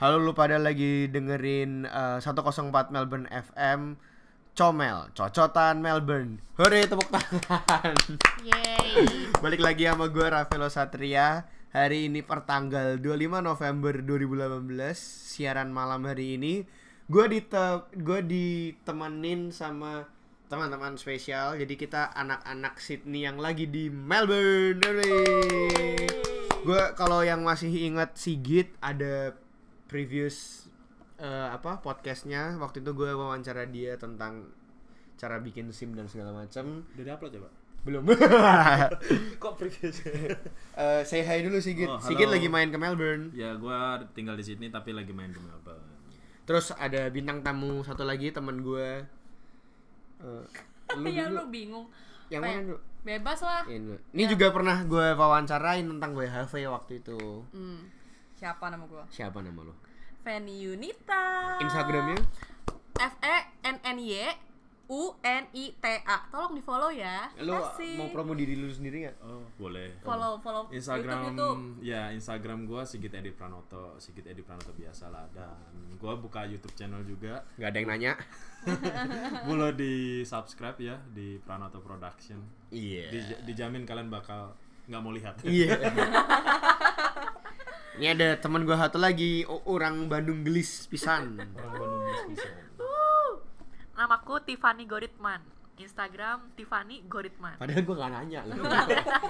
Halo lu pada lagi dengerin eh, 104 Melbourne FM Comel, cocotan Melbourne. Hore tepuk tangan. Yeay. Balik lagi sama gue Rafael Satria. Hari ini pertanggal 25 November 2018 siaran malam hari ini gue dite gue ditemenin sama teman-teman spesial. Jadi kita anak-anak Sydney yang lagi di Melbourne. Gue kalau yang masih ingat Sigit ada previous eh, apa podcastnya waktu itu gue wawancara dia tentang cara bikin sim dan segala macam Udah di-upload ya, Pak? belum Kok previous? Eh, say hi dulu Sigit. Oh, halo. Sigit lagi main ke Melbourne. ya, gua tinggal di Sydney tapi lagi main di Melbourne. Terus ada bintang tamu satu lagi teman gue. Eh, lu ya lu bingung. Yang Kayak, mana dulu? Bebas lah. Ini, ini juga pernah gue wawancarain tentang WHV waktu itu. Hmm. Siapa nama gua? Siapa nama lu? Fanny Yunita. Instagramnya? F E N N Y U N I T A. Tolong di follow ya. Lu Kasih. mau promo diri lu sendiri nggak? Oh, boleh. follow follow Instagram YouTube, YouTube. ya Instagram gua Sigit Edi Pranoto, Sigit Edi Pranoto biasa lah dan gua buka YouTube channel juga. Gak ada yang nanya. Boleh di subscribe ya di Pranoto Production. Iya. Dij- dijamin kalian bakal nggak mau lihat. Iya. Ini ada teman gue satu lagi, orang Bandung gelis pisan. Orang Bandung bisa. Wuh. Namaku Tiffany Goritman. Instagram Tiffany Goritman. Padahal gue gak nanya loh. eh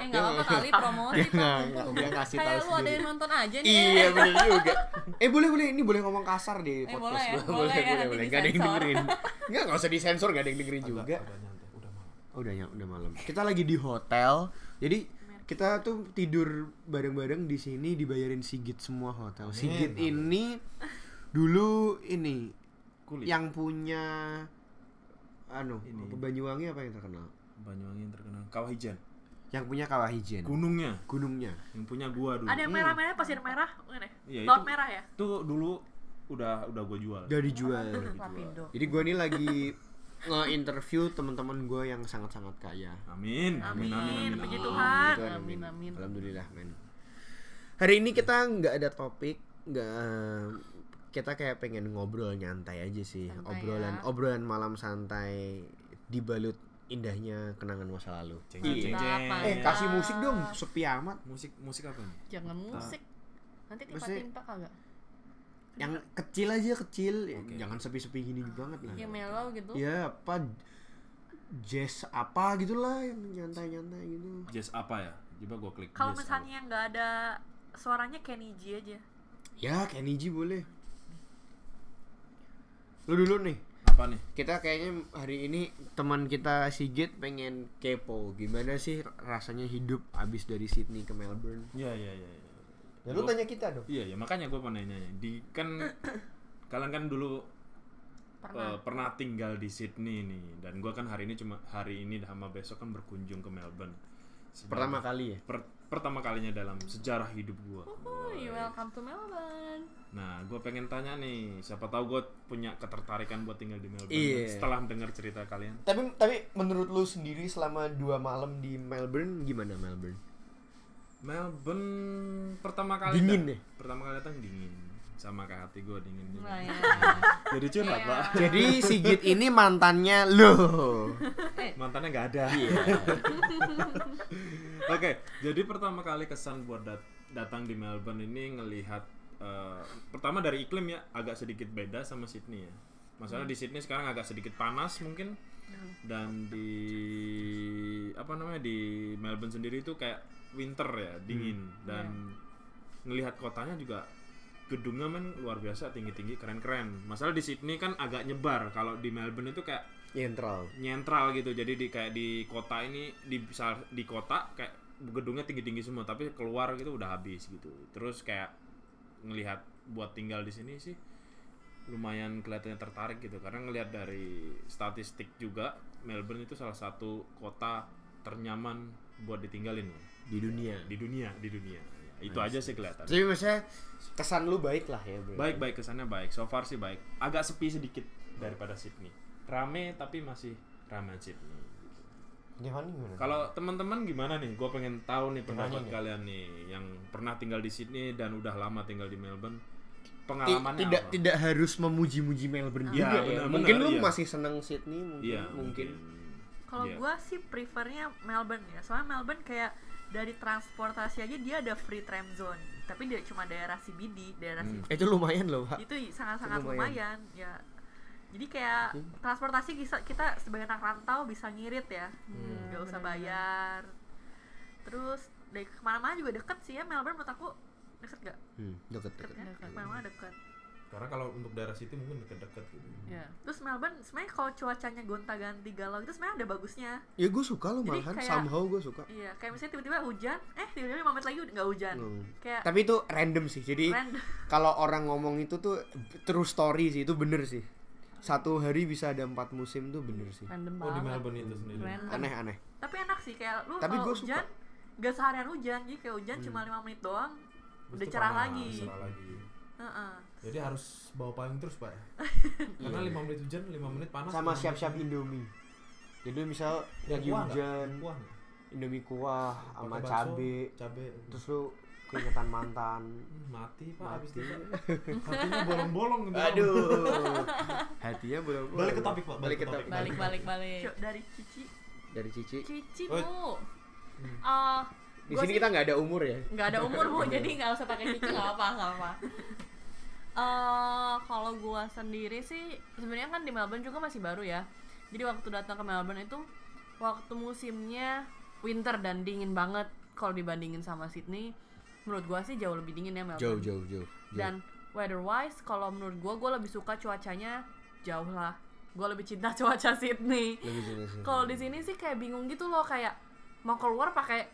enggak apa-apa kali promosi. Dia nggak- nggak- dia ngasih tahu Kayak lu ada yang nonton aja nih. Iya bener juga. Eh boleh boleh ini boleh ngomong kasar di Eh, podcast boleh ya, gua. boleh boleh ya, boleh boleh. Gak ada yang dengerin. Enggak nggak usah disensor gak ada yang dengerin juga. Udah, udah malam. Oh, udah ya udah malam. Kita lagi di hotel. Jadi kita tuh tidur bareng-bareng di sini dibayarin Sigit semua hotel. Sigit ini dulu ini Kulit. yang punya anu Ini. Banyuwangi apa yang terkenal? Banyuwangi yang terkenal Kawah Ijen. Yang punya Kawah Ijen. Gunungnya Gunungnya. yang punya gua dulu. Ada yang merah-merah pasir merah, bukan ya? Iya, Laut itu- merah ya? Tuh dulu udah udah gua jual. Udah dijual. Lapindo. Jadi gue ini lagi nge-interview teman-teman gue yang sangat-sangat kaya. Amin. Amin. Amin. Amin. Puji amin. Tuhan. Tuhan, Amin, amin. Alhamdulillah, men. Hari ini kita nggak ada topik, nggak kita kayak pengen ngobrol nyantai aja sih, Santai obrolan ya. obrolan malam santai dibalut indahnya kenangan masa lalu. Ceng, ceng, ceng. Apa Eh ya? kasih musik dong, sepi amat. Musik musik apa nih? Jangan musik. Nanti timpa-timpa kagak? Yang kecil aja kecil, ya, Oke. jangan sepi-sepi gini banget lah. Ya mellow gitu. Ya apa jazz apa gitulah yang nyantai-nyantai gitu. Jazz apa ya? Coba gua klik. Kalau misalnya nggak ada suaranya Kenny G aja. Ya Kenny G boleh. Lu dulu nih. apa. Nih? Kita kayaknya hari ini teman kita Sigit pengen kepo gimana sih rasanya hidup abis dari Sydney ke Melbourne. Iya iya iya. iya. Ya lu Gua- tanya kita dong. Iya ya makanya gua mau nanya di kan kalian kan dulu Pernah. eh, pernah tinggal di Sydney nih dan gua kan hari ini cuma hari ini sama besok kan berkunjung ke Melbourne. Sebagai- Pertama kali ya. per- pertama kalinya dalam sejarah hidup gua. Uhuy, welcome to Melbourne. Nah, gue pengen tanya nih, siapa tahu gue punya ketertarikan buat tinggal di Melbourne Iya. setelah dengar cerita kalian. Tapi tapi menurut lu sendiri selama dua malam di Melbourne gimana Melbourne? Melbourne pertama kali Dingin deh. Pertama kali datang dingin, sama kayak hati gue dingin. juga. Nah, ya. Jadi curhat Iya. pak. Jadi Sigit ini mantannya lo. Mantannya nggak ada. Oke, jadi pertama kali kesan buat dat- datang di Melbourne ini ngelihat eh, pertama dari iklim ya agak sedikit beda sama Sydney ya. Masalah di Sydney sekarang agak sedikit panas mungkin dan di apa namanya di Melbourne sendiri itu kayak winter ya dingin. Dan ngelihat kotanya juga gedungnya men luar biasa tinggi-tinggi keren-keren. Masalah di Sydney kan agak nyebar. Kalau di Melbourne itu kayak Nyentral. nyentral gitu. Jadi di kayak di kota ini di di kota kayak gedungnya tinggi tinggi semua. Tapi keluar gitu udah habis gitu. Terus kayak ngelihat buat tinggal di sini sih lumayan kelihatannya tertarik gitu. Karena ngelihat dari statistik juga Melbourne itu salah satu kota ternyaman buat ditinggalin loh. Di dunia. di dunia di dunia Ya, itu aja sih kelihatan Jadi maksudnya kesan lu baik lah ya bro. baik baik kesannya baik so far sih baik agak sepi sedikit daripada Sydney rame tapi masih ramean Sydney? Kalau teman-teman gimana nih? Gue pengen tahu nih pendapat kalian nih yang pernah tinggal di Sydney dan udah lama tinggal di Melbourne. pengalamannya tidak apa? tidak harus memuji-muji Melbourne Iya, juga ya. benar-benar, Mungkin lu iya. masih seneng Sydney mungkin Iya, mungkin. Kalau Iya. gua sih prefernya Melbourne ya. Soalnya Melbourne kayak dari transportasi aja dia ada free tram zone. Tapi dia cuma daerah CBD, daerah Hmm. CBD. Itu lumayan loh, Pak. Itu sangat-sangat Lumayan. lumayan. ya. Jadi kayak transportasi bisa kita sebagai anak rantau bisa ngirit ya. Hmm. nggak usah bayar. Terus dari ke mana-mana juga deket sih ya Melbourne menurut aku deket gak? Hmm, deket Deket deket. ya, ke mana-mana deket. Karena kalau untuk daerah situ mungkin deket-deket gitu. Ya. Terus Melbourne sebenarnya kalau cuacanya gonta-ganti galau itu sebenarnya ada bagusnya. Ya gue suka loh Jadi malahan, kayak- somehow gue suka. Iya, kayak misalnya tiba-tiba hujan, eh tiba-tiba 5 menit lagi udah nggak hujan. Hmm. Kayak Tapi itu random sih. Jadi random. kalau orang ngomong itu tuh true story sih, itu bener sih. Satu hari bisa ada empat musim tuh bener sih. Random Oh di banget. Melbourne itu sendiri. Random. Aneh-aneh. Tapi enak sih kayak lu Tapi kalau suka. Hmm. hujan gak seharian hujan, jadi kayak hujan cuma 5 menit doang Terus udah cerah panas, lagi. cerah lagi. Heeh. Jadi harus bawa payung terus pak ya? Karena 5 menit hujan, 5 menit panas. Sama 5 menit siap-siap. Indomie. Jadi misal lagi Kuah hujan, Kuah? Indomie kuah sama cabe, cabe. terus lu keingetan mantan. Hmm, mati pak Mati. abis itu hatinya bolong-bolong gitu Aduh. Hatinya belum. Balik ke topik, Pak. Balik ke topik. Balik balik balik. dari Cici. Dari Cici. Cici, Oh. Bu. Eh, Di gua sini sih kita nggak ada umur ya. nggak ada umur, Bu, jadi nggak usah pakai Cici nggak apa nggak apa. Eh, kalau gua sendiri sih sebenarnya kan di Melbourne juga masih baru ya. Jadi waktu datang ke Melbourne itu waktu musimnya winter dan dingin banget kalau dibandingin sama Sydney. Menurut gua sih jauh lebih dingin ya Melbourne. Jauh jauh jauh. jauh. dan weather wise kalau menurut gue gue lebih suka cuacanya jauh lah gue lebih cinta cuaca Sydney kalau di sini sih kayak bingung gitu loh kayak mau keluar pakai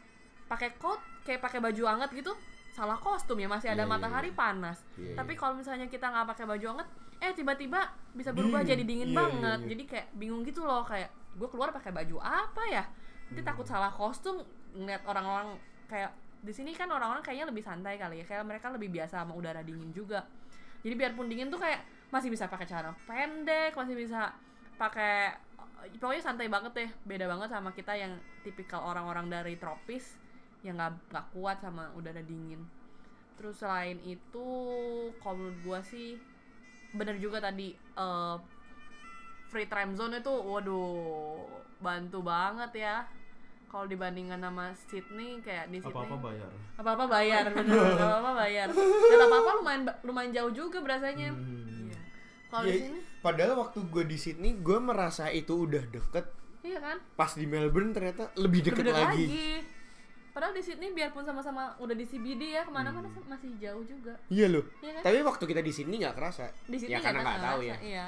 pakai coat kayak pakai baju hangat gitu salah kostum ya masih ada Iya, iya, matahari iya. panas. Iya, tapi kalau misalnya kita nggak pakai baju hangat eh tiba-tiba bisa berubah jadi dingin Iya, iya, banget. iya. jadi kayak bingung gitu loh kayak gue keluar pakai baju apa ya? Nanti Hmm. takut salah kostum ngeliat orang-orang kayak di sini kan orang-orang kayaknya lebih santai kali ya kayak mereka lebih biasa sama udara dingin juga. Jadi biarpun dingin tuh kayak masih bisa pakai celana pendek masih bisa pakai pokoknya santai banget deh. Beda banget sama kita yang tipikal orang-orang dari tropis yang nggak nggak kuat sama udara dingin terus selain itu kalau menurut gua sih bener juga tadi eh, free time zone itu waduh bantu banget ya kalau dibandingkan sama Sydney kayak di Sydney Apa-apa bayar. apa-apa bayar bener apa-apa bayar dan apa-apa lumayan lumayan jauh juga berasanya Hmm. Iya. kalau di Ya, sini Padahal waktu gue di Sydney, gue merasa itu udah deket. iya kan Pas di Melbourne ternyata lebih deket Lebih dekat lagi. Padahal di Sydney biarpun sama-sama udah di CBD ya ke mana-mana masih jauh juga Iya loh. Iya kan? Tapi waktu kita di Sydney nggak kerasa. di Sydney ya karena nggak tahu ya. iya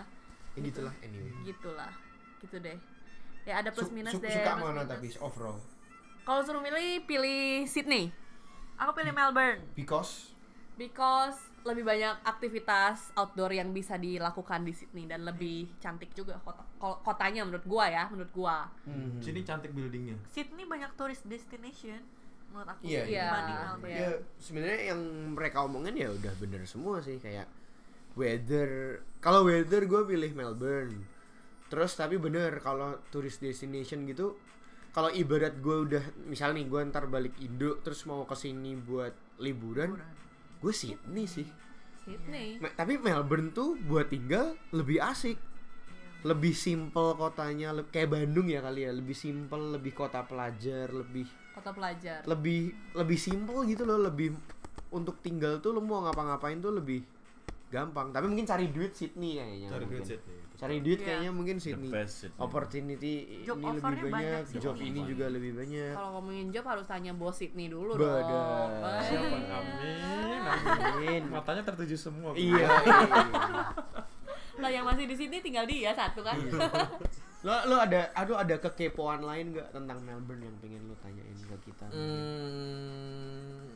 Ya gitulah anyway. gitulah gitu deh ya ada plus Su- minus su- deh suka plus mana minus. tapi overall? kalau suruh milih pilih Sydney aku pilih Melbourne Because because lebih banyak aktivitas outdoor yang bisa dilakukan di Sydney dan lebih cantik juga kota ko- kotanya menurut gua ya menurut gua hmm. Sini cantik buildingnya. Sydney banyak tourist destination menurut aku Iya, iya. dibanding Iya. Melbourne ya sebenarnya yang mereka omongin ya udah bener semua sih kayak weather. Kalau weather gue pilih Melbourne. Terus tapi bener kalau tourist destination gitu kalau ibarat gue udah misal nih gue ntar balik Indo terus mau ke sini buat liburan gue Sydney sih Sydney Me- tapi Melbourne tuh buat tinggal lebih asik lebih simple kotanya le- kayak Bandung ya kali ya lebih simple lebih kota pelajar lebih kota pelajar lebih lebih simple gitu loh lebih untuk tinggal tuh lo mau ngapa-ngapain tuh lebih gampang tapi mungkin cari duit Sydney kayaknya Cari duit mungkin. Sydney. cari duit Iya. kayaknya mungkin Sydney best Sydney. opportunity Job ini lebih banyak, banyak sih. job ini juga lebih banyak kalau ngomongin job harus tanya bos Sydney dulu Badan. dong Siapa? Amin. Amin. Matanya tertuju semua. iya, iya. lah yang masih di sini tinggal dia satu kan Iya. Lo lo ada aduh ada kekepoan lain nggak tentang Melbourne yang pengen lo tanyain ke kita? Hmm,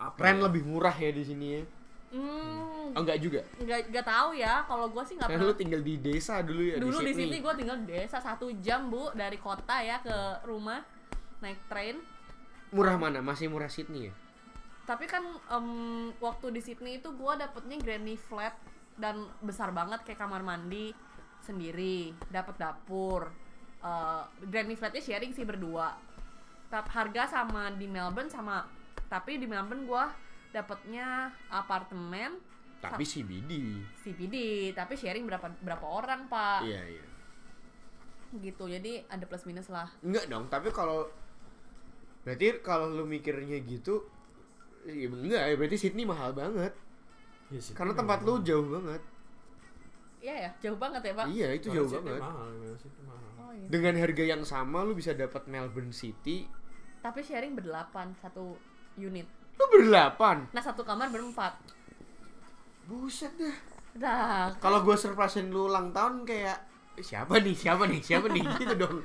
apa Ren ya? lebih murah ya di sini ya? Hmm. Oh enggak juga? Nggak nggak tahu ya. Kalau gue sih nggak karena pernah lo tinggal di desa dulu ya dulu di sini gue tinggal di desa satu jam bu dari kota ya ke rumah naik train. Murah mana? Masih murah Sydney ya? Tapi kan em, waktu di Sydney itu gue dapetnya granny flat dan besar banget kayak kamar mandi sendiri dapat dapur Eh, granny flatnya sharing sih berdua Tap harga sama di Melbourne sama tapi di Melbourne gue dapetnya apartemen Tapi CBD. CBD tapi sharing berapa berapa orang pak Iya, iya. gitu jadi ada plus minus lah Enggak dong, tapi kalau berarti kalau lu mikirnya gitu ya enggak ya berarti Sydney mahal banget. Iya sih. Karena tempat lu jauh banget. Iya ya jauh banget ya pak Iya, itu jauh banget. Mahal, Sydney mahal. oh, iya. Dengan harga yang sama lu bisa dapat Melbourne City. tapi sharing berdelapan satu unit Lu berdelapan. nah satu kamar berempat Buset dah. nah Kalau gua surprisein lu ulang tahun kayak siapa nih? Siapa nih? Siapa nih? gitu dong.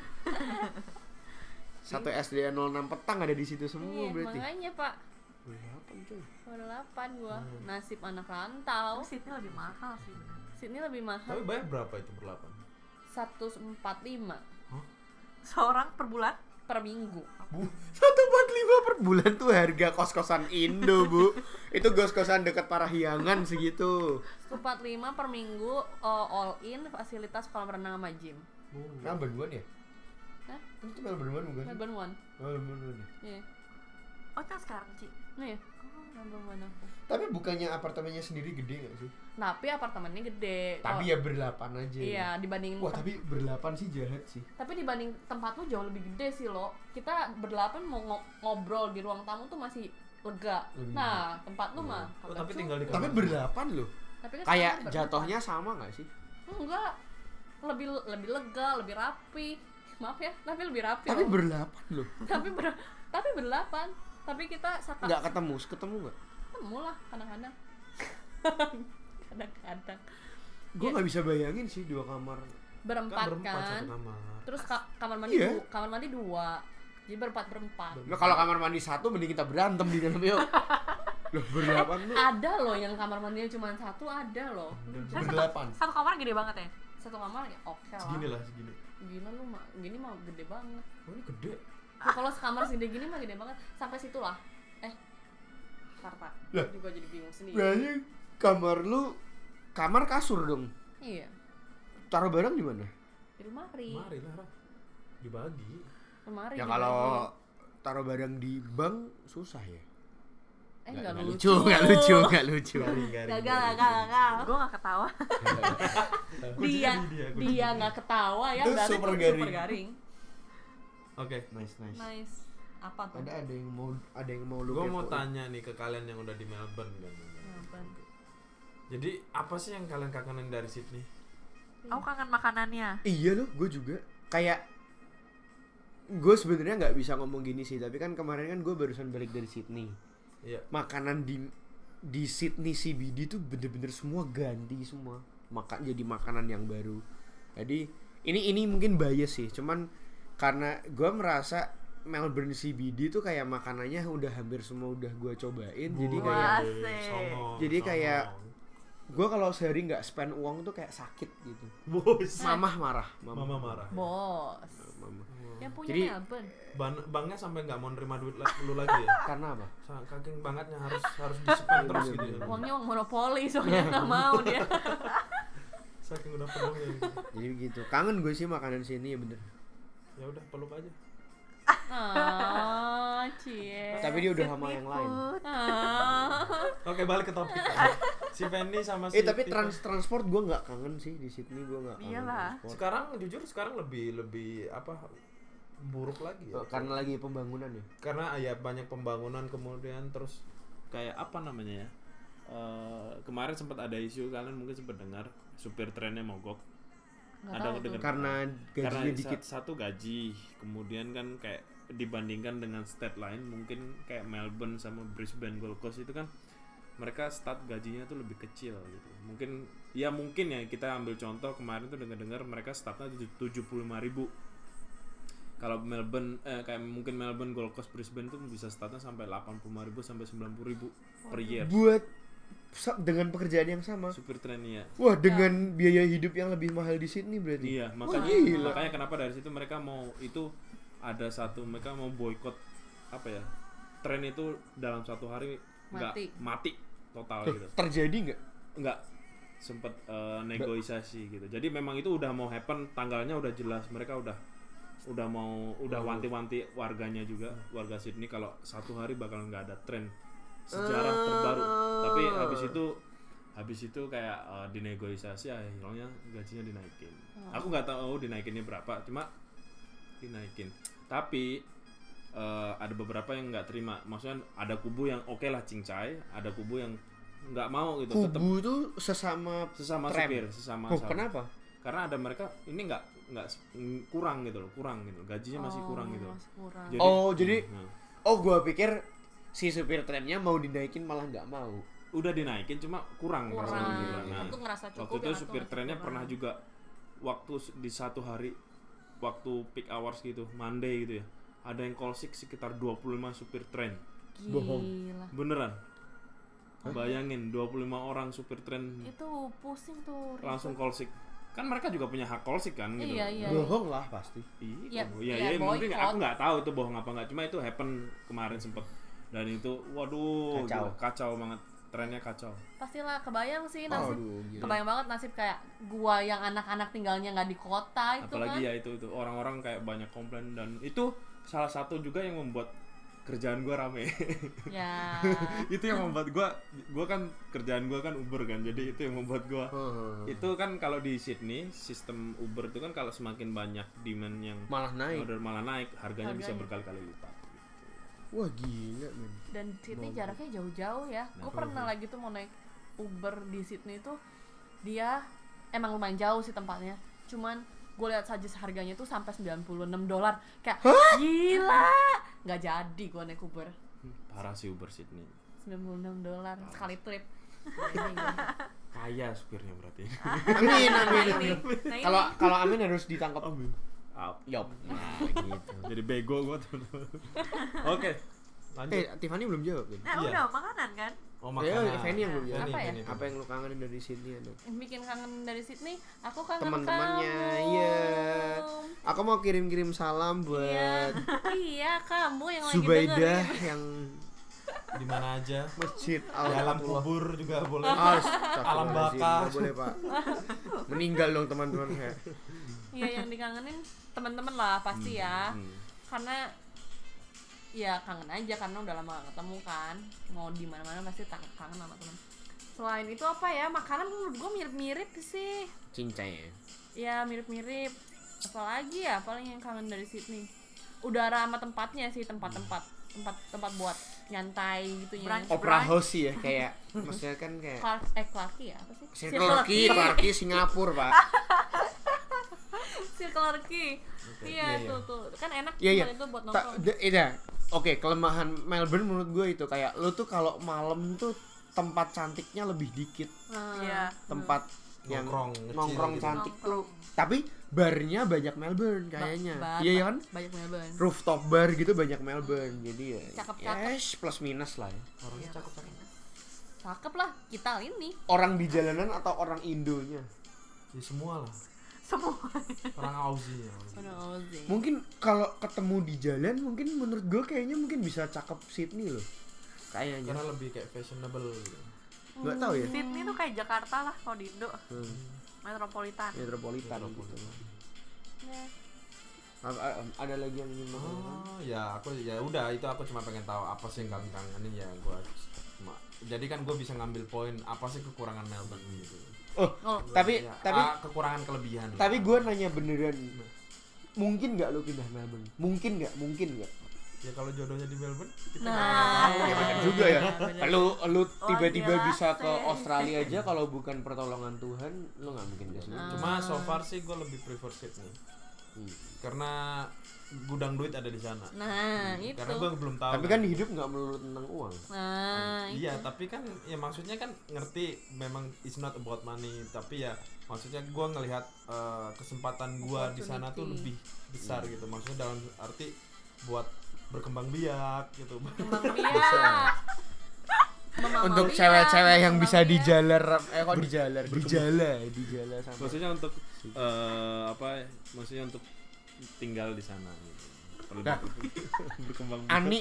Satu SDN 06 petang ada di situ semua iya, berarti. makanya pak Berdelapan coy. berdelapan gua Hmm. nasib anak rantau Sydney lebih mahal sih bener. Sini lebih Tapi mahal bayar berapa itu berlapan? 145 Seorang per bulan? per minggu Bu, 145 per bulan tuh harga kos-kosan Indo, Bu. Itu kos-kosan dekat Parahyangan segitu. 145 per minggu uh, all in fasilitas kolam renang sama gym Melbourne One ya? Hah? Itu Melbourne One bukan? Melbourne One Melbourne One. ya? iya Oh, sekarang, Ci. Nah, iya Aku Tapi bukannya apartemennya sendiri gede gak sih? tapi apartemennya gede Tapi Kalau- ya berdelapan aja. iya dibandingin Wah, tem- tapi berdelapan sih jahat sih. tapi dibanding tempat lu jauh lebih gede sih lo kita berdelapan mau ngo- ngobrol di ruang tamu tuh masih lega Lebih nah tempat lu mah Oh, tapi cukup. tinggal di Tapi kamar. berdelapan loh. tapi kan Kayak jatuhnya sama gak sih? enggak lebih lebih lega lebih rapi maaf ya tapi lebih rapi Tapi loh. berdelapan loh. tapi ber tapi berdelapan tapi kita saka Nggak ketemu, ketemu nggak? ketemu lah kadang-kadang kadang-kadang Gue Ya. nggak bisa bayangin sih dua kamar. berempat berempat kan satu kamar. terus ka- kamar mandi Iya. du- kamar mandi dua jadi berempat berempat Nah, kalau kamar mandi satu mending kita berantem di dalam yuk. Loh, berdelapan tuh. ada loh yang kamar mandinya cuma satu ada loh Tapi satu, Berdelapan. satu kamar gede banget ya? satu kamar ya oke lah Segini lah, segini. gila lu mah gini mah gede banget Oh, ini gede. Kalau sekamar segede gini mah gede banget sampai situ lah eh Karta Lah. juga jadi bingung sendiri Berarti kamar lu kamar kasur dong. iya Taruh barang di mana? di lemari Mari lah. Dibagi. lemari Ya kalau taruh barang di bank susah ya. eh Nggak- nggak nggak lucu nggak lucu, nggak lucu. gagal gagal gagal Gue gak ketawa. dia dia nggak ketawa ya Itu berarti super tuh garing. super garing Oke. Nice, nice. nice apa tuh Ada ada yang mau ada yang mau lu Gue mau tanya nih ke kalian yang udah di Melbourne kan. Apa? Jadi apa sih yang kalian kangenin dari Sydney? Aku kangen makanannya. Iya loh, gue juga. Kayak gue sebenarnya nggak bisa ngomong gini sih, tapi kan kemarin kan gue barusan balik dari Sydney. Iya. Makanan di di Sydney CBD tuh bener-bener semua ganti semua. Makan jadi makanan yang baru. Jadi ini ini mungkin bias sih, cuman karena gue merasa Melbourne CBD tuh kayak makanannya udah hampir semua udah gue cobain. Jadi Wah. kayak. Songong, Jadi kayak gue kalau sehari nggak spend uang tuh kayak sakit gitu. bos. Mamah marah, Mama marah. bos Mama. yang punya Jadi- Melbourne Ban banknya sampai nggak mau nerima duit lu lagi ya? Karena apa? Sa- Saking bangetnya harus harus di spend terus gitu ya. uangnya uang monopoli soalnya nggak mau dia Saking udah penuhnya gitu. Jadi gitu. Kangen gue sih makanan sini ya bener. Ya udah peluk aja. ah cie Tapi dia udah sama yang lain. ah Oke balik ke topik. si Fendi sama si Eh tapi trans transport gue nggak kangen sih di Sydney gue nggak kangen. Iyalah. transport. sekarang jujur sekarang lebih lebih apa buruk lagi ya. Oh, Karena lagi pembangunan ya. karena ya banyak pembangunan kemudian terus kayak apa namanya ya Eh, kemarin sempat ada isu kalian mungkin sempat dengar supir trennya mogok Nggak ada dengar. Karena karena gajinya sa- dikit. satu gaji kemudian kan kayak dibandingkan dengan state lain mungkin kayak Melbourne sama Brisbane Gold Coast itu kan mereka start gajinya tuh lebih kecil gitu. Mungkin ya mungkin ya kita ambil contoh kemarin tuh dengar-dengar mereka startnya tujuh puluh ribu. Kalau Melbourne eh, kayak mungkin Melbourne Gold Coast Brisbane tuh bisa startnya sampai 85 ribu sampai 90 ribu per year. Buat dengan pekerjaan yang sama. supir trennya Wah dengan biaya hidup yang lebih mahal di Sydney berarti. Iya, Wah, makanya gila. makanya kenapa dari situ mereka mau itu ada satu mereka mau boykot apa ya? Tren itu dalam satu hari nggak Mati. mati total Tuh, gitu. terjadi nggak? Nggak sempet eh, negosiasi gitu. Jadi memang itu udah mau happen, tanggalnya udah jelas. Mereka udah udah mau udah Oh. wanti-wanti warganya juga, warga Sydney kalau satu hari bakal nggak ada tren sejarah terbaru. Tapi habis itu habis itu kayak eh, dinegosiasi akhirnya gajinya dinaikin Oh. aku nggak tahu dinaikinnya berapa cuma dinaikin tapi eh, ada beberapa yang nggak terima maksudnya ada kubu yang oke lah cincai ada kubu yang nggak mau gitu Kubu tuh sesama sesama tram. supir sesama Oh, sama. kenapa? karena ada mereka ini nggak nggak kurang gitu loh kurang gitu gajinya masih Oh, kurang gitu loh. masih kurang. Jadi- oh, jadi Nah, oh gua pikir si supir tramnya mau dinaikin malah nggak mau. udah dinaikin cuma kurang kurang rasanya. Nah, satu ngerasa cukup waktu itu satu supir trennya kurang. pernah juga waktu di satu hari waktu peak hours gitu Monday gitu ya ada yang call sick sekitar 25 supir tren Bohong. Gila. beneran bayangin 25 orang supir tren itu pusing tuh ribet. langsung call sick kan mereka juga punya hak call sick kan gitu iya iya Bohong lah pasti. Iya, Iya, iya, iya, iya, mungkin aku nggak tahu itu bohong apa nggak. Cuma itu happen kemarin sempet dan itu, waduh, Kacau. gila, kacau banget, trennya kacau. pastilah kebayang sih nasib Aduh, gila. kebayang banget nasib kayak gua yang anak-anak tinggalnya nggak di kota itu Apalagi kan ya itu itu orang-orang kayak banyak komplain dan itu salah satu juga yang membuat kerjaan gua rame. ya itu yang membuat gua, gua kan kerjaan gua kan Uber kan, jadi itu yang membuat gua. Heeh. Itu kan kalau di Sydney sistem Uber itu kan kalau semakin banyak demand yang malah naik. order malah naik, harganya, bisa Harganya. berkali-kali lipat. Wah gila men. dan Sydney jaraknya jauh-jauh ya gue Nah. pernah lagi tuh mau naik Uber di Sydney tuh dia emang lumayan jauh sih tempatnya cuman gue lihat saja harganya tuh sampai 96 dolar kayak gila nggak jadi gue naik Uber Hmm, Parah sih Uber Sydney. 96 dolar sekali trip Kaya supirnya berarti. Amin amin. nah Kalau kalau Amin harus ditangkap. Up. Yop. Nah, gitu. Jadi bego gua tuh. Oke. Lanjut. Eh, Tiffany belum jawab kan? Nah, Iya. udah makanan kan? Oh, Ya, Fanny yang belum jawab. Apa ya? Apa yang lu kangenin dari sini ada? yang bikin kangen dari Sydney aku kangen Teman-temannya, kamu. iya. Aku mau kirim-kirim salam iya buat iya kamu yang lagi Zubaidah yang Di mana aja? masjid Dalam Al-Fatullah. kubur juga boleh. Astagfirullahaladzim, Alam baka. nggak boleh pak meninggal dong teman-teman saya iya yang dikangenin teman-teman lah pasti ya. Hmm. karena ya kangen aja karena udah lama gak ketemu kan. Mau di mana mana pasti tak- kangen sama teman. Selain itu apa ya makanan menurut gue mirip-mirip sih. Cincai. Ya ya mirip-mirip. Apalagi ya paling yang kangen dari Sydney. Udara sama tempatnya sih tempat-tempat. Tempat tempat buat nyantai gitu ya. Opera house sih ya kayak maksudnya kan kayak Clark eh Clarky ya apa sih? K, Clarky Singapura pak Circle K iya Iya, tuh tuh kan enak Iya iya. tempat itu buat nongkrong iya. Oke, kelemahan Melbourne menurut gue itu kayak lu tuh kalau malam tuh tempat cantiknya lebih dikit. Nah, Iya. Tempat yang Nongkrong, nongkrong gitu. cantik Nongkrong. tuh. Tapi barnya banyak Melbourne kayaknya. Ba- Iya kan? banyak Melbourne Rooftop bar gitu banyak Melbourne. Jadi ya Cakep-cakep. yes, plus minus lah ya. Orangnya cakep-cakep. cakep lah kita ini Orang di jalanan atau orang Indonya? Ya semua lah. Semua. Orang Aussie ya. Ono Ozzy. Mungkin kalau ketemu di jalan mungkin menurut gue kayaknya mungkin bisa cakep Sydney loh. Kayaknya. Karena lebih kayak fashionable gitu. Nggak tahu ya. Sydney tuh kayak Jakarta lah kalau di Indo. Hmm. Metropolitan. Metropolitan gitu. Ya. A- a- Ada lagi yang ingin? Oh ya aku ya udah itu aku cuma pengen tahu apa sih yang kangen kangenin ya gua cuma jadi kan gue bisa ngambil poin apa sih kekurangan Melbourne gitu. Oh, Oh, tapi Ya, tapi ah, kekurangan kelebihan. tapi gue nanya beneran. Mungkin nggak lu pindah Melbourne? Mungkin nggak? Mungkin nggak? ya kalau jodohnya di Melbourne kita Nah, tahu. Ya bener juga ya. Lu lu tiba-tiba gila bisa ke. Australia aja kalau bukan pertolongan Tuhan, lu nggak mungkin ke sini. Cuma so far sih gue lebih prefer Sydney Hmm. karena gudang duit ada di sana. Nah, itu. Karena gue belum tahu. Tapi kan hidup nggak melulu tentang uang. Nah, Iya, tapi kan ya maksudnya kan ngerti memang it's not about money, tapi ya maksudnya gua ngelihat eh, kesempatan gua di sana tuh lebih besar gitu. Maksudnya dalam arti buat berkembang biak gitu. Kembang biak. Memang Untuk biak, cewek-cewek yang bisa biak. dijalar eh kok dijalar, dijala, dijala sama. maksudnya untuk eh, apa? Maksudnya untuk tinggal di sana gitu. Nah. berkembang. Ani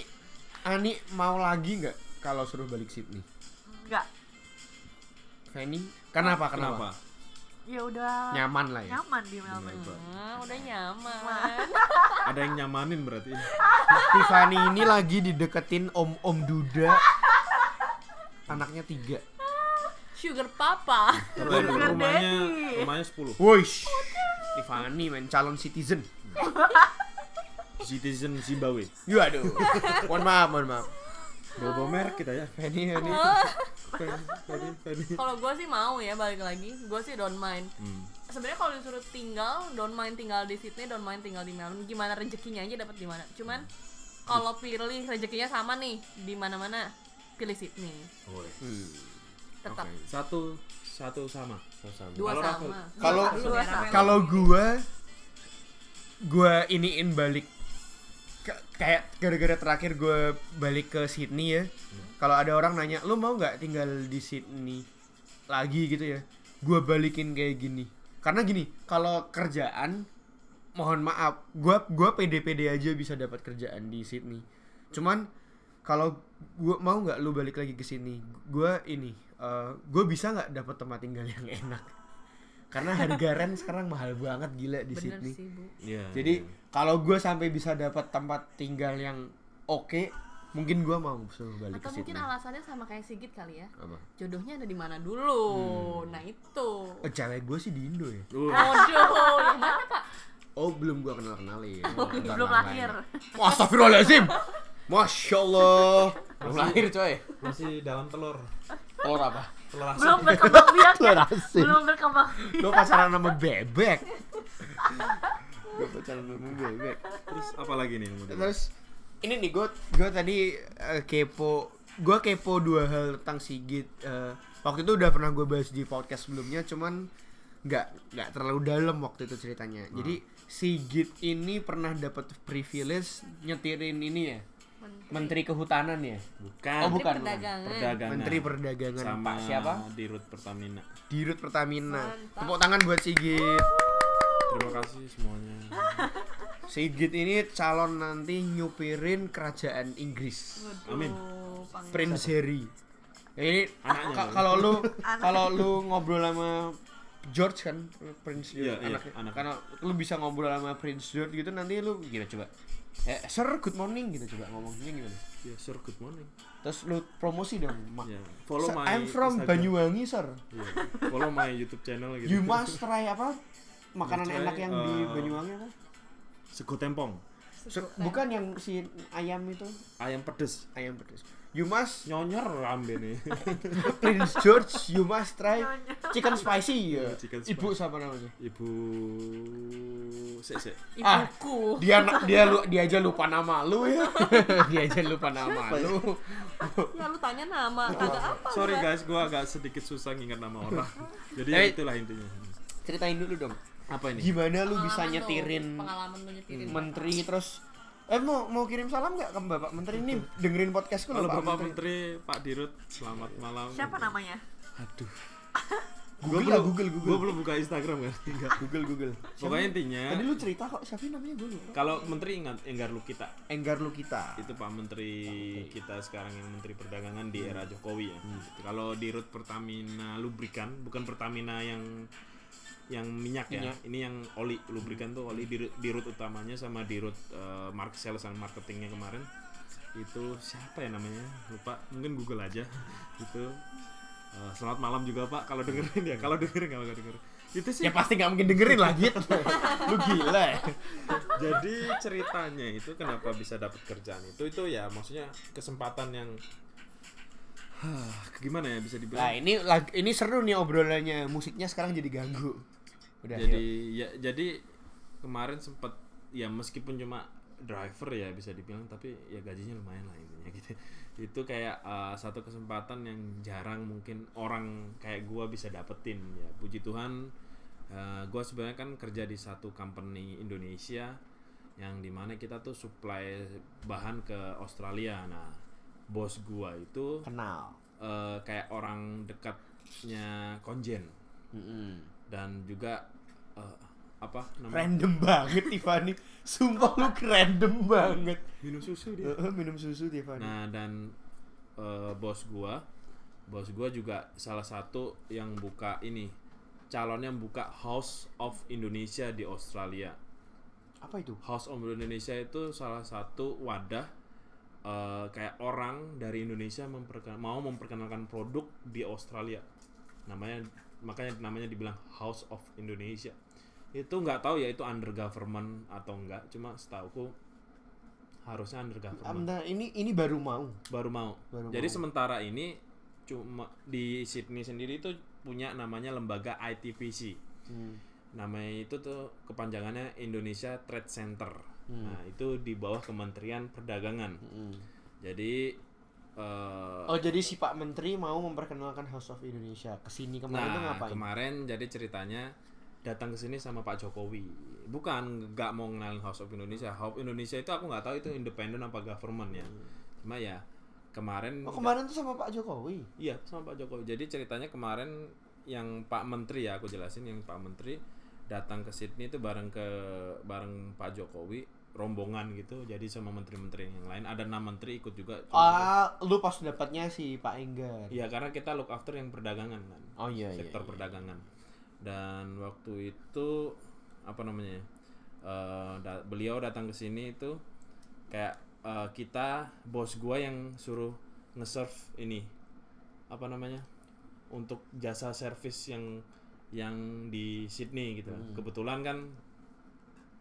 Ani mau lagi nggak kalau suruh balik Sydney? Enggak. Fanny, kenapa? Kenapa? Kenapa? Ya udah Nyaman lah ya. nyaman di Melbourne. Nah, udah nyaman. Ada yang nyamanin berarti. Tiffany ini lagi dideketin Om Om Duda. Anaknya tiga. sugar papa. Sugar rumahnya daddy. rumahnya 10 Wush. Tiffany men calon citizen. citizen Zimbabwe. Ya aduh. mohon maaf, mohon maaf. Bobo merek kita ya. Fanny, Fanny. Kalau gue sih mau ya balik lagi, gue sih don't mind. Hmm. Sebenarnya kalau disuruh tinggal, don't mind tinggal di Sydney, don't mind tinggal di Melbourne. Gimana rezekinya aja dapat di mana. Cuman kalau pilih rezekinya sama nih di mana-mana, pilih Sydney. Oh. Hmm. Tetap Oke, Satu satu sama. Satu sama. dua Kalau sama. Kalau kalau gua gua iniin balik ke- kayak gara-gara terakhir gua balik ke Sydney ya. Kalau ada orang nanya, "Lu mau nggak tinggal di Sydney lagi gitu ya?" Gua balikin kayak gini. Karena gini, kalau kerjaan mohon maaf, gua gua pede-pede aja bisa dapat kerjaan di Sydney. Cuman kalau gua mau nggak lu balik lagi ke sini, gua ini eh gua bisa nggak dapat tempat tinggal yang enak. Karena harga rent sekarang mahal banget gila di Bener Sydney. sih, Bu. Iya. Jadi iya. kalau gue sampai bisa dapat tempat tinggal yang oke, mungkin gue mau suruh balik Atau ke mungkin Sydney. alasannya sama kayak Sigit kali ya. Apa? Jodohnya ada di mana dulu. Nah, itu. Oh, cewek gue sih di Indo ya. Uh, Waduh, yang mana, Pak? Oh belum gue kenal kenalin. Belum lahir. Astagfirullahaladzim. Masya Allah. Belum lahir coy. masih dalam telur. Telur apa? Telur asin. Belum berkembang biak Telur ya. asin. Belum berkembang. Lo pacaran sama bebek. gue pacaran sama bebek. Terus apa lagi nih? Terus ini nih gue gue tadi eh, kepo gue kepo dua hal tentang Sigit Eh, waktu itu udah pernah gue bahas di podcast sebelumnya cuman nggak nggak terlalu dalam waktu itu ceritanya jadi Sigit ini pernah dapat privilege nyetirin ini ya Menteri Kehutanan ya Bukan. Oh, bukan. perdagangan. Perdagangan. Menteri Perdagangan sama Pak siapa di Rut Pertamina. Dirut Pertamina Mantap. tepuk tangan buat Sigit Terima kasih semuanya. Sigit ini calon nanti nyupirin kerajaan Inggris Amin. Pangeran. Prince Harry. Ya ini Anaknya, kalau lu kalau lu ngobrol sama George kan Prince George iya, anaknya. anak. Karena lu bisa ngobrol sama Prince George gitu nanti lu gila coba. Eh, sir, good morning gitu coba ngomongnya gimana? Ya, sir, good morning. Terus lu promosi dong, Mak. Ya, follow Sir, my I'm from Instagram. Banyuwangi, sir. Iya, follow my YouTube channel gitu. You must try apa? Makanan try, enak yang di uh, Banyuwangi apa? Sego tempong, Se- bukan yang si ayam itu, ayam pedes. ayam pedas. You must Nyonyor rambe nih. Prince George, you must try chicken spicy ya. Iya, chicken Ibu spicy. siapa namanya? Ibu Sek, sek. Ah, Ibuku. dia dia lu dia aja lupa nama lu ya dia aja lupa nama lu Ya lu tanya nama, kagak apa. Sorry guys, gua agak sedikit susah nginget nama orang. Jadi Eh. itulah intinya. ceritain dulu dong Apa ini? gimana lu bisa tuh, nyetirin pengalaman lu nyetirin menteri terus eh mau mau kirim salam nggak ke bapak menteri ini dengerin podcastku Halo loh Bapak Menteri, Pak Dirut, selamat malam. Siapa namanya? Aduh. Google Gua belum- Google, Google. Gua belum buka Instagram kan. Enggak. Google Google Pokoknya intinya tadi lu cerita kok siapa namanya gue lupa kalau menteri ingat Enggar Lukita. Enggar lu kita Itu Pak Menteri kita sekarang yang Menteri Perdagangan di era Jokowi ya. Kalau di Rut Pertamina lubrikan, bukan Pertamina yang yang minyak ya. Minyak. Ini yang oli lubrikan tuh oli di, di Rut utamanya sama di Rut eh, mark sales dan marketingnya kemarin. Itu siapa ya namanya? Lupa. Mungkin Google aja. itu eh, selamat malam juga Pak kalau dengerin ya. Kalau dengerin kalau nggak dengerin. Itu sih ya pasti nggak mungkin dengerin lah gitu lu gila ya jadi ceritanya itu kenapa bisa dapat kerjaan itu itu ya maksudnya kesempatan yang Hah, gimana ya bisa nah dibilang ini lag- ini seru nih obrolannya musiknya sekarang jadi ganggu udah jadi yuk. ya jadi kemarin sempat ya meskipun cuma driver ya bisa dibilang tapi ya gajinya lumayan lah intinya gitu. Itu kayak uh, satu kesempatan yang jarang mungkin orang kayak gua bisa dapetin ya. Puji Tuhan uh, gua sebenarnya kan kerja di satu company Indonesia yang di mana kita tuh supply bahan ke Australia. Nah bos gua itu kenal. uh, kayak orang dekatnya konjen. Mm-mm. dan juga eh, apa namanya random banget Tiffany. Sumpah lu random banget. Minum susu dia. Heeh, minum susu Tiffany. Nah dan eh, bos gua bos gua juga salah satu yang buka ini calonnya buka House of Indonesia di Australia. Apa itu? House of Indonesia itu salah satu wadah eh, kayak orang dari Indonesia memperken- mau memperkenalkan produk di Australia. Namanya makanya namanya dibilang House of Indonesia itu nggak tahu ya itu under government atau enggak cuma setahuku harusnya under government Nah, ini ini baru mau. baru mau Baru jadi mau. sementara ini cuma di Sydney sendiri itu punya namanya lembaga ITVC Hmm. namanya itu tuh kepanjangannya Indonesia Trade Center Hmm. nah itu di bawah Kementerian Perdagangan Hmm. jadi eh, Oh jadi si Pak Menteri mau memperkenalkan House of Indonesia ke sini kemarin tuh Nah, ngapain? kemarin jadi ceritanya datang ke sini sama Pak Jokowi. Bukan nggak mau kenalin House of Indonesia. House of Indonesia itu aku nggak tahu itu independen apa government ya. Cuma ya kemarin Oh kemarin tuh sama Pak Jokowi. iya sama Pak Jokowi. Jadi ceritanya kemarin yang Pak Menteri ya aku jelasin yang Pak Menteri datang ke Sydney itu bareng ke bareng Pak Jokowi rombongan gitu jadi sama menteri-menteri yang lain ada enam menteri ikut juga Ah, lu pas dapatnya si Pak Enggar. Iya karena kita look after yang perdagangan kan Oh iya iya. sektor iya. perdagangan dan waktu itu apa namanya eh, da- beliau datang ke sini itu kayak eh, kita bos gua yang suruh nge-serve ini apa namanya untuk jasa servis yang yang di Sydney gitu Hmm. kebetulan kan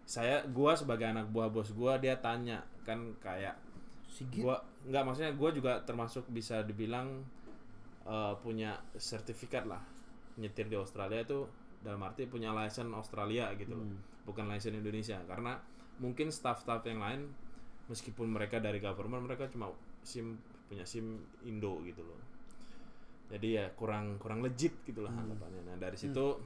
saya gua sebagai anak buah bos gua dia tanya kan kayak Sigit. gua nggak maksudnya gua juga termasuk bisa dibilang eh, punya sertifikat lah. Nyetir di Australia itu dalam arti punya license Australia gitu loh. Bukan license Indonesia. Karena mungkin staff-staff yang lain meskipun mereka dari government mereka cuma sim punya sim Indo gitu loh. Jadi ya kurang kurang legit gitu lah anggapannya. Nah dari situ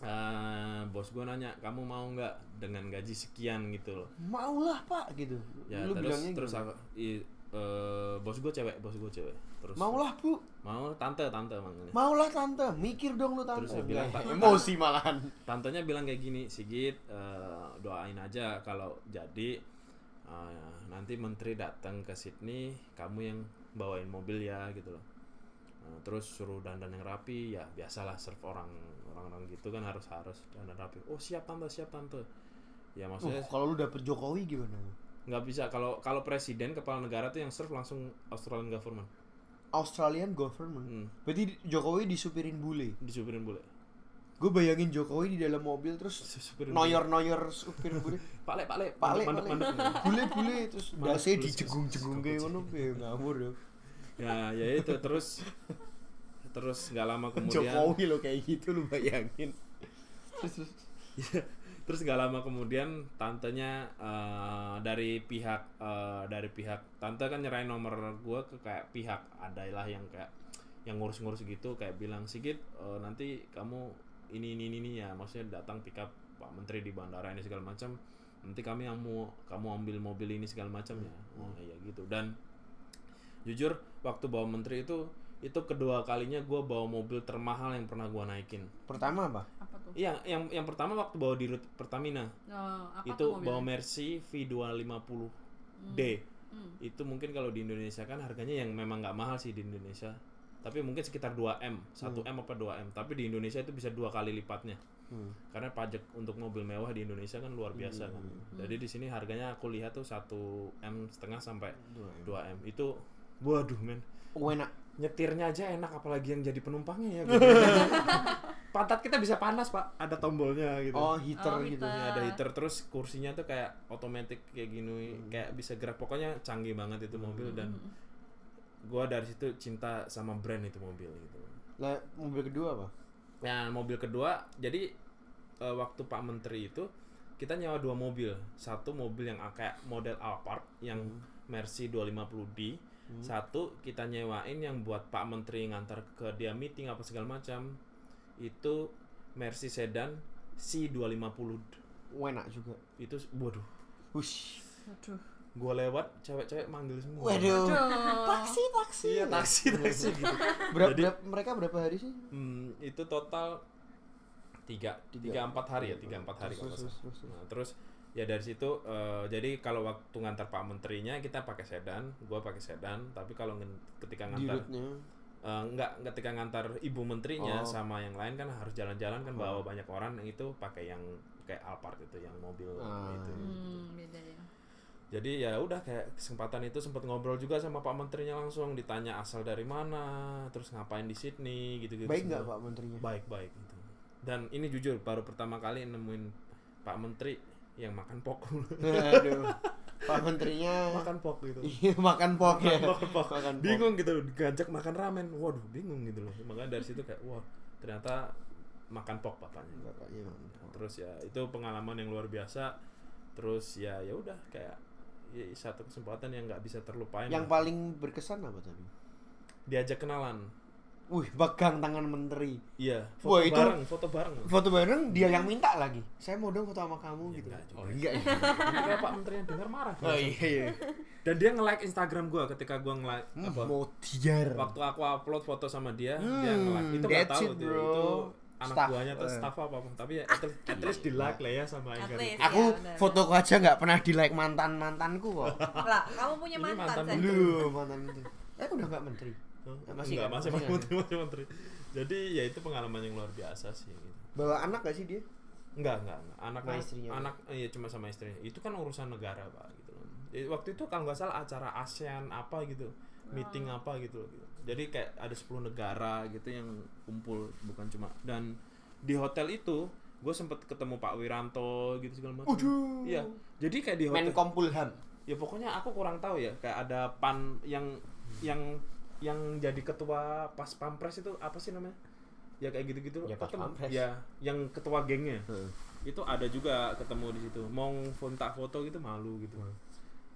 eh, bos gua nanya kamu mau nggak dengan gaji sekian gitu loh Maulah Pak gitu. ya lu terus bilangnya terus aku i- eh, bos gue cewek bos gue cewek terus Maulah Bu. mau tante tante manggilnya Maulah tante, mikir dong lu tante. Terus bilang, "Pak, emosi malahan. tantenya bilang kayak gini Sigit eh, doain aja kalau jadi eh, nanti menteri datang ke Sydney kamu yang bawain mobil ya gitu loh terus suruh dandan yang rapi ya biasalah serve orang orang-orang gitu kan harus harus dandan rapi oh siap tante siap tante ya Uh, maksudnya kalau lu dapet Jokowi gimana? nggak bisa kalau kalau presiden kepala negara tuh yang serve langsung Australian government Australian government. Hmm. Berarti Jokowi disupirin bule. disupirin bule Gue bayangin Jokowi di dalam mobil terus Supirin noyor-noyor supir bule. Pak Le, Pak Le, Pak Le, mandek, Pak Le. mandek, mandek. Bule-bule terus dasi terus- dijegung-jegung kayak ngono ya ngawur ya. Ya, ya itu terus terus nggak lama kemudian Jokowi lo kayak gitu lu bayangin. Terus, terus. terus nggak lama kemudian tantenya eh, dari pihak eh, dari pihak tante kan nyerahin nomor gua ke kayak pihak adalah yang kayak yang ngurus-ngurus gitu kayak bilang Sigit eh, nanti kamu ini ini ini, ini ya maksudnya datang pick up Pak Menteri di bandara ini segala macam nanti kami yang mau kamu ambil mobil ini segala macam ya oh iya gitu dan jujur waktu bawa menteri itu itu kedua kalinya gua bawa mobil termahal yang pernah gua naikin Pertama apa? Apa tuh? Iya, yang yang pertama waktu bawa di rute Pertamina Oh, apa itu tuh bawa? Mercy V250D. Hmm. Itu mungkin kalau di Indonesia kan harganya yang memang nggak mahal sih di Indonesia. Tapi mungkin sekitar 2M, 1M apa 2M. Tapi di Indonesia itu bisa dua kali lipatnya. Hmm. Karena pajak untuk mobil mewah di Indonesia kan luar biasa kan. Jadi di sini harganya aku lihat tuh 1M setengah sampai 2M. Itu waduh men. Enak. Nyetirnya aja enak apalagi yang jadi penumpangnya ya. gitu. Pantat kita bisa panas, Pak. Ada tombolnya gitu. Oh, heater Oh, gitu. heater. Ya, ada heater terus kursinya tuh kayak otomatis kayak gini kayak bisa gerak pokoknya canggih banget itu mobil dan gua dari situ cinta sama brand itu mobil gitu. Lah, mobil kedua apa? Nah mobil kedua jadi eh, waktu Pak Menteri itu kita nyewa dua mobil satu mobil yang kayak model Alphard yang Mercy 250D satu kita nyewain yang buat Pak Menteri ngantar ke dia meeting apa segala macam itu Mercy sedan C250 Enak juga. itu waduh Hush. Aduh. gua lewat cewek-cewek manggil semua Waduh. Aduh. Taksi, taksi. iya taksi taksi gitu Berapa, berapa mereka berapa hari sih? Hmm, itu total tiga tiga empat hari ya tiga empat hari kalau Terus, nggak terus, salah. Nah, terus ya dari situ eh, jadi kalau waktu ngantar Pak Menterinya kita pakai sedan gua pakai sedan tapi kalau ketika ngantar eh, enggak ketika ngantar ibu menterinya Oh. sama yang lain kan harus jalan-jalan kan bawa banyak orang yang itu pakai yang kayak Alphard itu yang mobil Ah. itu Hmm, beda ya. jadi ya udah kayak kesempatan itu sempat ngobrol juga sama Pak Menterinya langsung ditanya asal dari mana terus ngapain di Sydney gitu gitu Baik nggak Pak Menterinya? baik baik gitu. dan ini jujur baru pertama kali nemuin Pak Menteri yang makan pok Aduh. Pak Menterinya makan pok gitu Iya, makan pok ya. makan pok Makan pok. bingung gitu diajak makan ramen waduh bingung gitu loh makanya dari situ kayak wah ternyata makan pok bapaknya Bapaknya terus ya itu pengalaman yang luar biasa terus ya ya udah kayak ya, satu kesempatan yang nggak bisa terlupain Yang lah. paling berkesan apa tapi? diajak kenalan Wih, pegang tangan menteri. iya Wah, foto itu- bareng foto bareng Foto bareng dia yang minta lagi. Saya mau dong foto sama kamu Ya, gitu. enggak juga. Oh, enggak ya. kayak Pak Menteri yang dengar marah Oh iya iya. dan dia nge-like Instagram gua ketika gua nge-like Hmm, apa mau tiar. waktu aku upload foto sama dia Hmm, dia nge-like itu nggak that's tahu it, bro. itu anak Staff, buahnya tuh eh. staff apa apa tapi ya at at least di like lah ya sama Enggar. Aku Iya, benar. fotoku aja nggak pernah di like mantan mantanku kok. Lah, kamu punya Ini mantan, mantan Sen? Lu mantan itu. Eh udah nggak menteri. Huh? Masih Enggak, kan? masih, Masih masih, kan? menteri, masih menteri. Jadi ya itu pengalaman yang luar biasa sih gitu. Bawa anak gak sih dia? Enggak, enggak, enggak. Anak Sama istrinya. anak iya cuma sama istrinya. Itu kan urusan negara, Pak, gitu loh. Jadi, waktu itu kalau nggak salah acara ASEAN apa gitu. Meeting apa gitu loh gitu. Jadi kayak ada 10 negara gitu yang kumpul bukan cuma dan di hotel itu gue sempet ketemu Pak Wiranto gitu segala macam. Iya. Jadi kayak di hotel Menkompulham. ya pokoknya aku kurang tahu ya kayak ada pan yang yang yang jadi ketua pas pampres itu apa sih namanya? Ya kayak gitu-gitu. Ya, pas pampres. ya yang ketua gengnya. Itu ada juga ketemu di situ. Mau minta foto gitu malu gitu.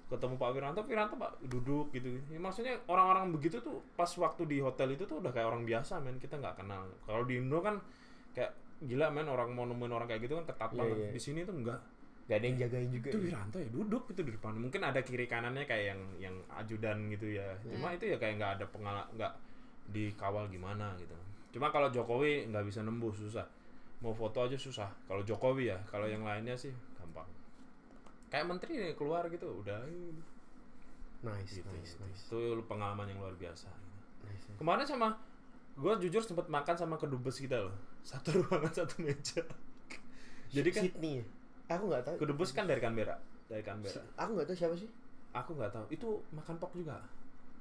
Ketemu Pak Wiranto Wiranto Pak duduk gitu. Ya, maksudnya orang-orang begitu tuh pas waktu di hotel itu tuh udah kayak orang biasa men. Kita nggak kenal. Kalau di Indo kan kayak gila men. Orang mau nemuin orang kayak gitu kan ketat Iya, banget iya. di sini tuh enggak Gak ada yang jagain juga. itu ya? Wiranto ya duduk itu di depan mungkin ada kiri kanannya kayak yang yang ajudan gitu ya cuma itu ya kayak nggak ada pengal nggak dikawal gimana gitu cuma kalau Jokowi nggak bisa nembus susah mau foto aja susah kalau Jokowi ya kalau yang lainnya sih gampang kayak menteri nih keluar gitu udah Nice, gitu, nice, gitu. nice. itu pengalaman yang luar biasa nice. kemarin sama gue jujur sempat makan sama kedubes kita loh satu ruangan satu meja jadi kan Sydney ya? Aku nggak tahu. kedubes kan dari Canberra dari Canberra Aku nggak tahu siapa sih. Aku nggak tahu. Itu makan pok juga.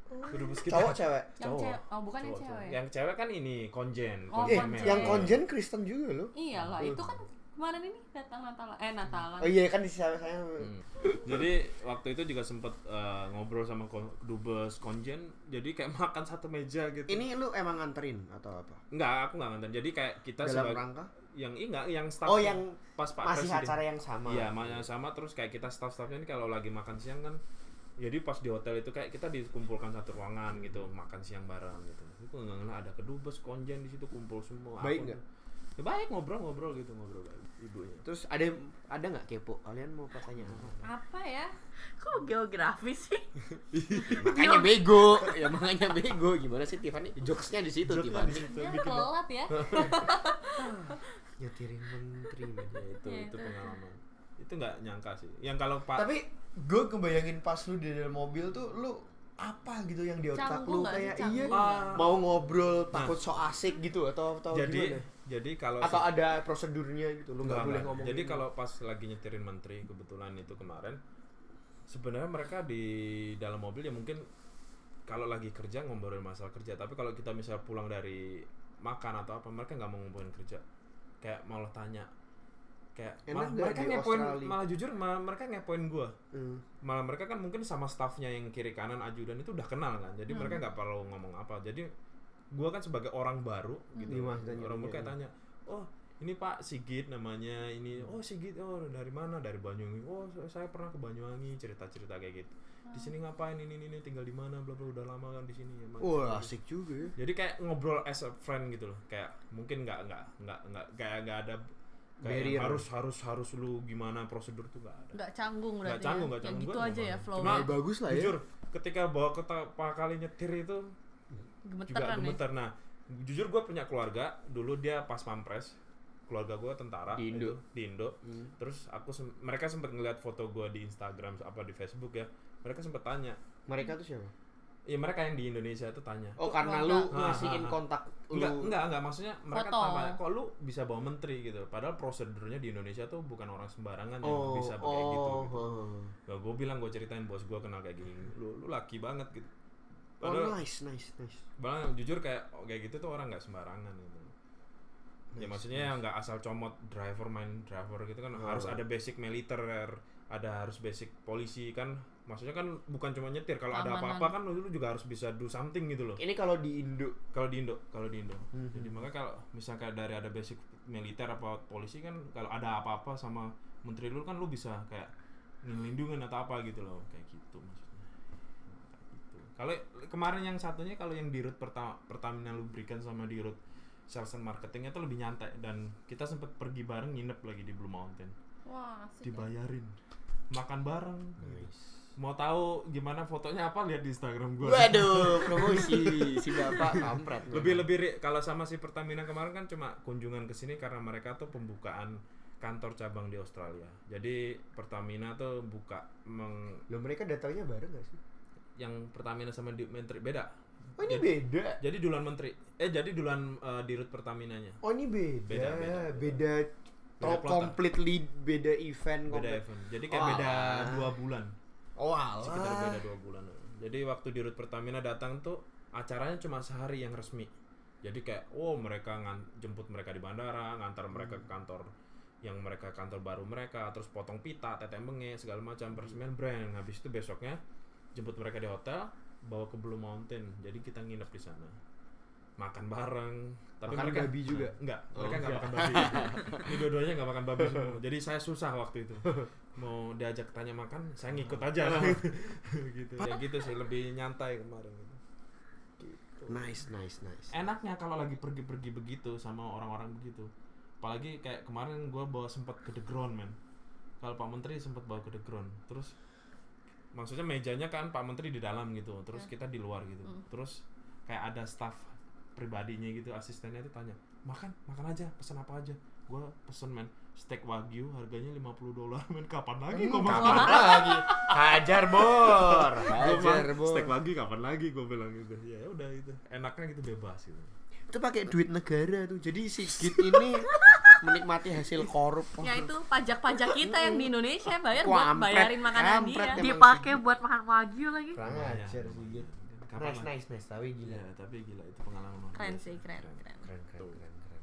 Kedubes kita. Cowok cewek. Yang Cowok. cewek, oh bukan yang cewek. Yang cewek kan ini konjen. Oh, Eh, konjen. yang konjen Kristen juga loh. Iyalah, itu kan kemarin ini datang Natalan. Eh, Natalan. Oh iya kan di saya saya. Hmm. Jadi waktu itu juga sempet eh, ngobrol sama kon- dubes konjen. Jadi kayak makan satu meja gitu. Ini lu emang nganterin atau apa? Enggak, aku nggak nonton. Jadi kayak kita Dalam sebagai rangka? Yang ih, enggak yang staff Oh yang pas Pak masih Presiden. acara yang sama. Iya, makanya sama terus kayak kita staff-staffnya ini kalau lagi makan siang kan jadi pas di hotel itu kayak kita dikumpulkan satu ruangan gitu makan siang bareng gitu. Itu nggak ngeliat ada kedubes konjen di situ kumpul semua. Baik Aku- nggak? Ya baik ngobrol-ngobrol gitu ngobrol baik ibunya. Terus ada ada nggak kepo? Kalian mau pertanyaan apa? Apa ya? Kok geografi sih? makanya bego. ya makanya bego. Gimana sih Tiffany? Jokesnya di situ Tiffany. Ya telat ya. Nyetirin menteri. men. Ya, itu Ya, itu itu. pengalaman. Itu nggak nyangka sih. Yang kalau Pak Tapi gue kebayangin pas lu di dalam mobil tuh lu apa gitu yang di otak Canggung lu sih? kayak iya nggak? mau ngobrol takut so asik gitu atau atau jadi gimana? jadi kalau Atau ada prosedurnya gitu lu nggak boleh ngomong. Jadi gitu. kalau pas lagi nyetirin menteri kebetulan itu kemarin sebenarnya mereka di dalam mobil ya mungkin kalau lagi kerja ngobrolin masalah kerja tapi kalau kita misal pulang dari makan atau apa mereka nggak mau ngomongin kerja kayak malah tanya. Kayak Enak malah mereka ngepoin malah jujur malah mereka ngepoin gua. Hmm. malah mereka kan mungkin sama staffnya yang kiri kanan ajudan itu udah kenal kan. Jadi mereka nggak perlu ngomong apa. Jadi gua kan sebagai orang baru gitu Iya, orang baru kayak iya. tanya oh ini Pak Sigit namanya ini oh Sigit oh dari mana? Dari Banyuwangi. Oh saya pernah ke Banyuwangi cerita cerita kayak gitu. Di sini ngapain? Ini ini ini, tinggal di mana? Bla bla udah lama kan di sini. Emang Wah asik juga ya. jadi kayak ngobrol as a friend gitu loh. Kayak mungkin nggak nggak nggak nggak kayak nggak ada kayak harus harus harus lu gimana prosedur tuh nggak ada. Nggak canggung Nggak berarti canggung, ya. nggak Yang canggung. gitu aja ya flow Cuma- Ya, bagus lah ya. jujur ketika bawa ke pertama kali nyetir itu juga Gemeteran ya. gemeter. Nah jujur gue punya keluarga dulu dia pas pampres keluarga gue tentara Di Indo. itu, di Indo terus aku sem- mereka sempat ngeliat foto gue di Instagram apa di Facebook ya mereka sempat tanya Mereka tuh siapa? ya mereka yang di Indonesia tuh tanya Oh karena lu ngasihin ah, ah. kontak lu. Enggak, enggak, enggak. Maksudnya mereka Foto. tanya, kok lu bisa bawa menteri gitu. Padahal prosedurnya di Indonesia tuh bukan orang sembarangan yang Oh, bisa pakai gitu. oh, gitu. oh. Gak gue bilang gue ceritain bos gue kenal kayak gini. Lu lu laki banget gitu. Oh, Padahal, nice, nice, nice. padahal jujur kayak oh, kayak gitu tuh orang nggak sembarangan gitu. Ya maksudnya yang nggak asal comot driver main driver gitu kan Oh. harus ada basic militer, ada harus basic polisi kan. Maksudnya kan bukan cuma nyetir, kalau ada apa-apa kan lu lu juga harus bisa do something gitu loh. Ini kalau di Indo. Kalau di Indo, kalau di Indo. Mhm. Jadi makanya kalau misalkan dari ada basic militer apa polisi kan kalau ada apa-apa sama menteri lu kan lu bisa kayak ngelindungin atau apa gitu loh, kayak gitu maksudnya. Kayak gitu. Kalau kemarin yang satunya kalau yang di route pertama Pertamina Lubrikan sama di route sales and marketingnya tuh lebih nyantai dan kita sempet pergi bareng nginep lagi di Blue Mountain. Wah, asik ya. Dibayarin. Makan bareng. Mau tahu gimana fotonya apa lihat di Instagram gue. Waduh, promosi si bapak kampret. lebih lebih kalau sama si Pertamina kemarin kan cuma kunjungan ke sini karena mereka tuh pembukaan kantor cabang di Australia. Jadi Pertamina tuh buka meng, Lo mereka datangnya bareng gak sih? yang Pertamina sama di menteri beda. Oh ini Jadi- beda. Jadi duluan menteri. Eh jadi duluan eh, di route Pertaminanya. Oh ini beda. Beda, Beda. beda. Beda. Completely beda event. Beda event. Jadi kayak Oh, beda alah. dua bulan. Oh Sekitar alah. beda dua bulan. Jadi waktu di route Pertamina datang tuh acaranya cuma sehari yang resmi. Jadi kayak oh mereka ngan- jemput mereka di bandara, ngantar mereka ke kantor yang mereka kantor baru mereka, terus potong pita, teteh benge, segala macam peresmian brand. Habis itu besoknya jemput mereka di hotel, bawa ke Blue Mountain. Jadi kita nginep di sana. Makan bareng. Tapi Makan mereka babi juga? Enggak, Oh, mereka enggak makan babi. Ini dua-duanya enggak makan babi semua. Jadi saya susah waktu itu. Mau diajak tanya makan, saya ngikut aja lah. gitu. Ya gitu sih, lebih nyantai kemarin gitu. Nice, nice, nice. Enaknya kalau lagi pergi-pergi begitu sama orang-orang begitu. Apalagi kayak kemarin gua bawa sempat ke The Ground, man. Kalau Pak Menteri sempat bawa ke The Ground. Terus maksudnya mejanya kan Pak Menteri di dalam gitu. Terus Ya. kita di luar gitu. Hmm. Terus kayak ada staff pribadinya gitu, asistennya itu tanya, "Makan, makan aja, pesan apa aja?" Gua pesen, man, steak wagyu harganya 50 dolar, men. Kapan lagi gua Hmm, makan? kapan lagi? Hajar bor. Hajar bor. steak wagyu kapan lagi gua bilang gitu. Ya udah itu. Enaknya gitu bebas gitu. Itu pakai duit negara tuh. Jadi si Git ini menikmati hasil korup. Ya itu pajak-pajak kita yang di Indonesia bayar buat bayarin makanan dia. Dipakai buat makan wagyu lagi. Kurang Lumayan, ajar sih Git. Kapan Nice, nice, nice. Tapi gila. Iya, tapi gila itu pengalaman Keren sih, keren, keren. Keren, keren, keren, keren, keren.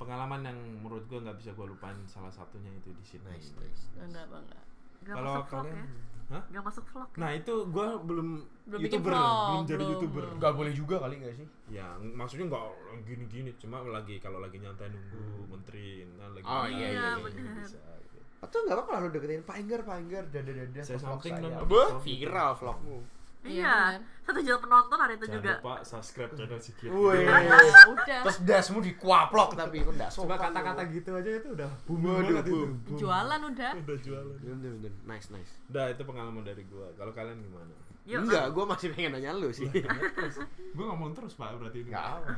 Pengalaman yang menurut gua nggak bisa gua lupain salah satunya itu di Sydney. Nice, nice. Bangga, bangga. Kalau kalian, ya. Hah? Gak masuk vlog ya. Nah itu gua belum, Belum youtuber, vlog, belum jadi belum, youtuber. belum. Gak boleh juga kali gak sih? Ya, maksudnya nggak gini-gini, cuma lagi kalau lagi nyantai nunggu menteri, nah lagi Oh, iya, iya, benar. bisa, gitu. Atau gak apa-apa kalau deketin Pak Enggar, Pak Enggar, dada-dada Saya something gitu. viral vlogmu. Iya, Iya. Satu juta penonton hari itu Jangan juga. lupa subscribe channel si Kit. Wih. Udah. Terus dasmu dikuaplok tapi kok nggak Coba kata-kata lu. gitu aja itu udah booming banget itu. boom. Boom. Jualan udah. Udah jualan. Bener, bener. Nice, nice. Udah itu pengalaman dari gua. Kalau kalian gimana? Yuk, Enggak, gue masih pengen nanya lu sih. Gua ngomong terus pak berarti ini. Enggak apa.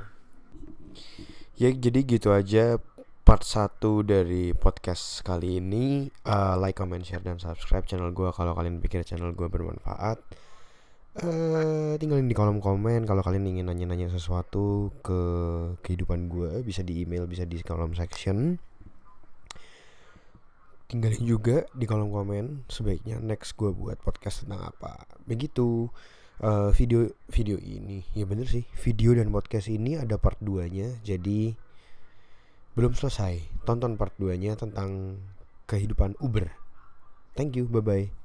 Ya jadi gitu aja part 1 dari podcast kali ini Eh, Like, comment, share, dan subscribe channel gue Kalau kalian pikir channel gue bermanfaat eh Tinggalin di kolom komen Kalau kalian ingin nanya-nanya sesuatu ke kehidupan gue Bisa di email, bisa di kolom section. Tinggalin juga di kolom komen Sebaiknya next gue buat podcast tentang apa. Begitu. Eh, video video ini ya bener sih video dan podcast ini ada part 2 nya jadi belum selesai. Tonton part 2 nya tentang kehidupan Uber. Thank you bye bye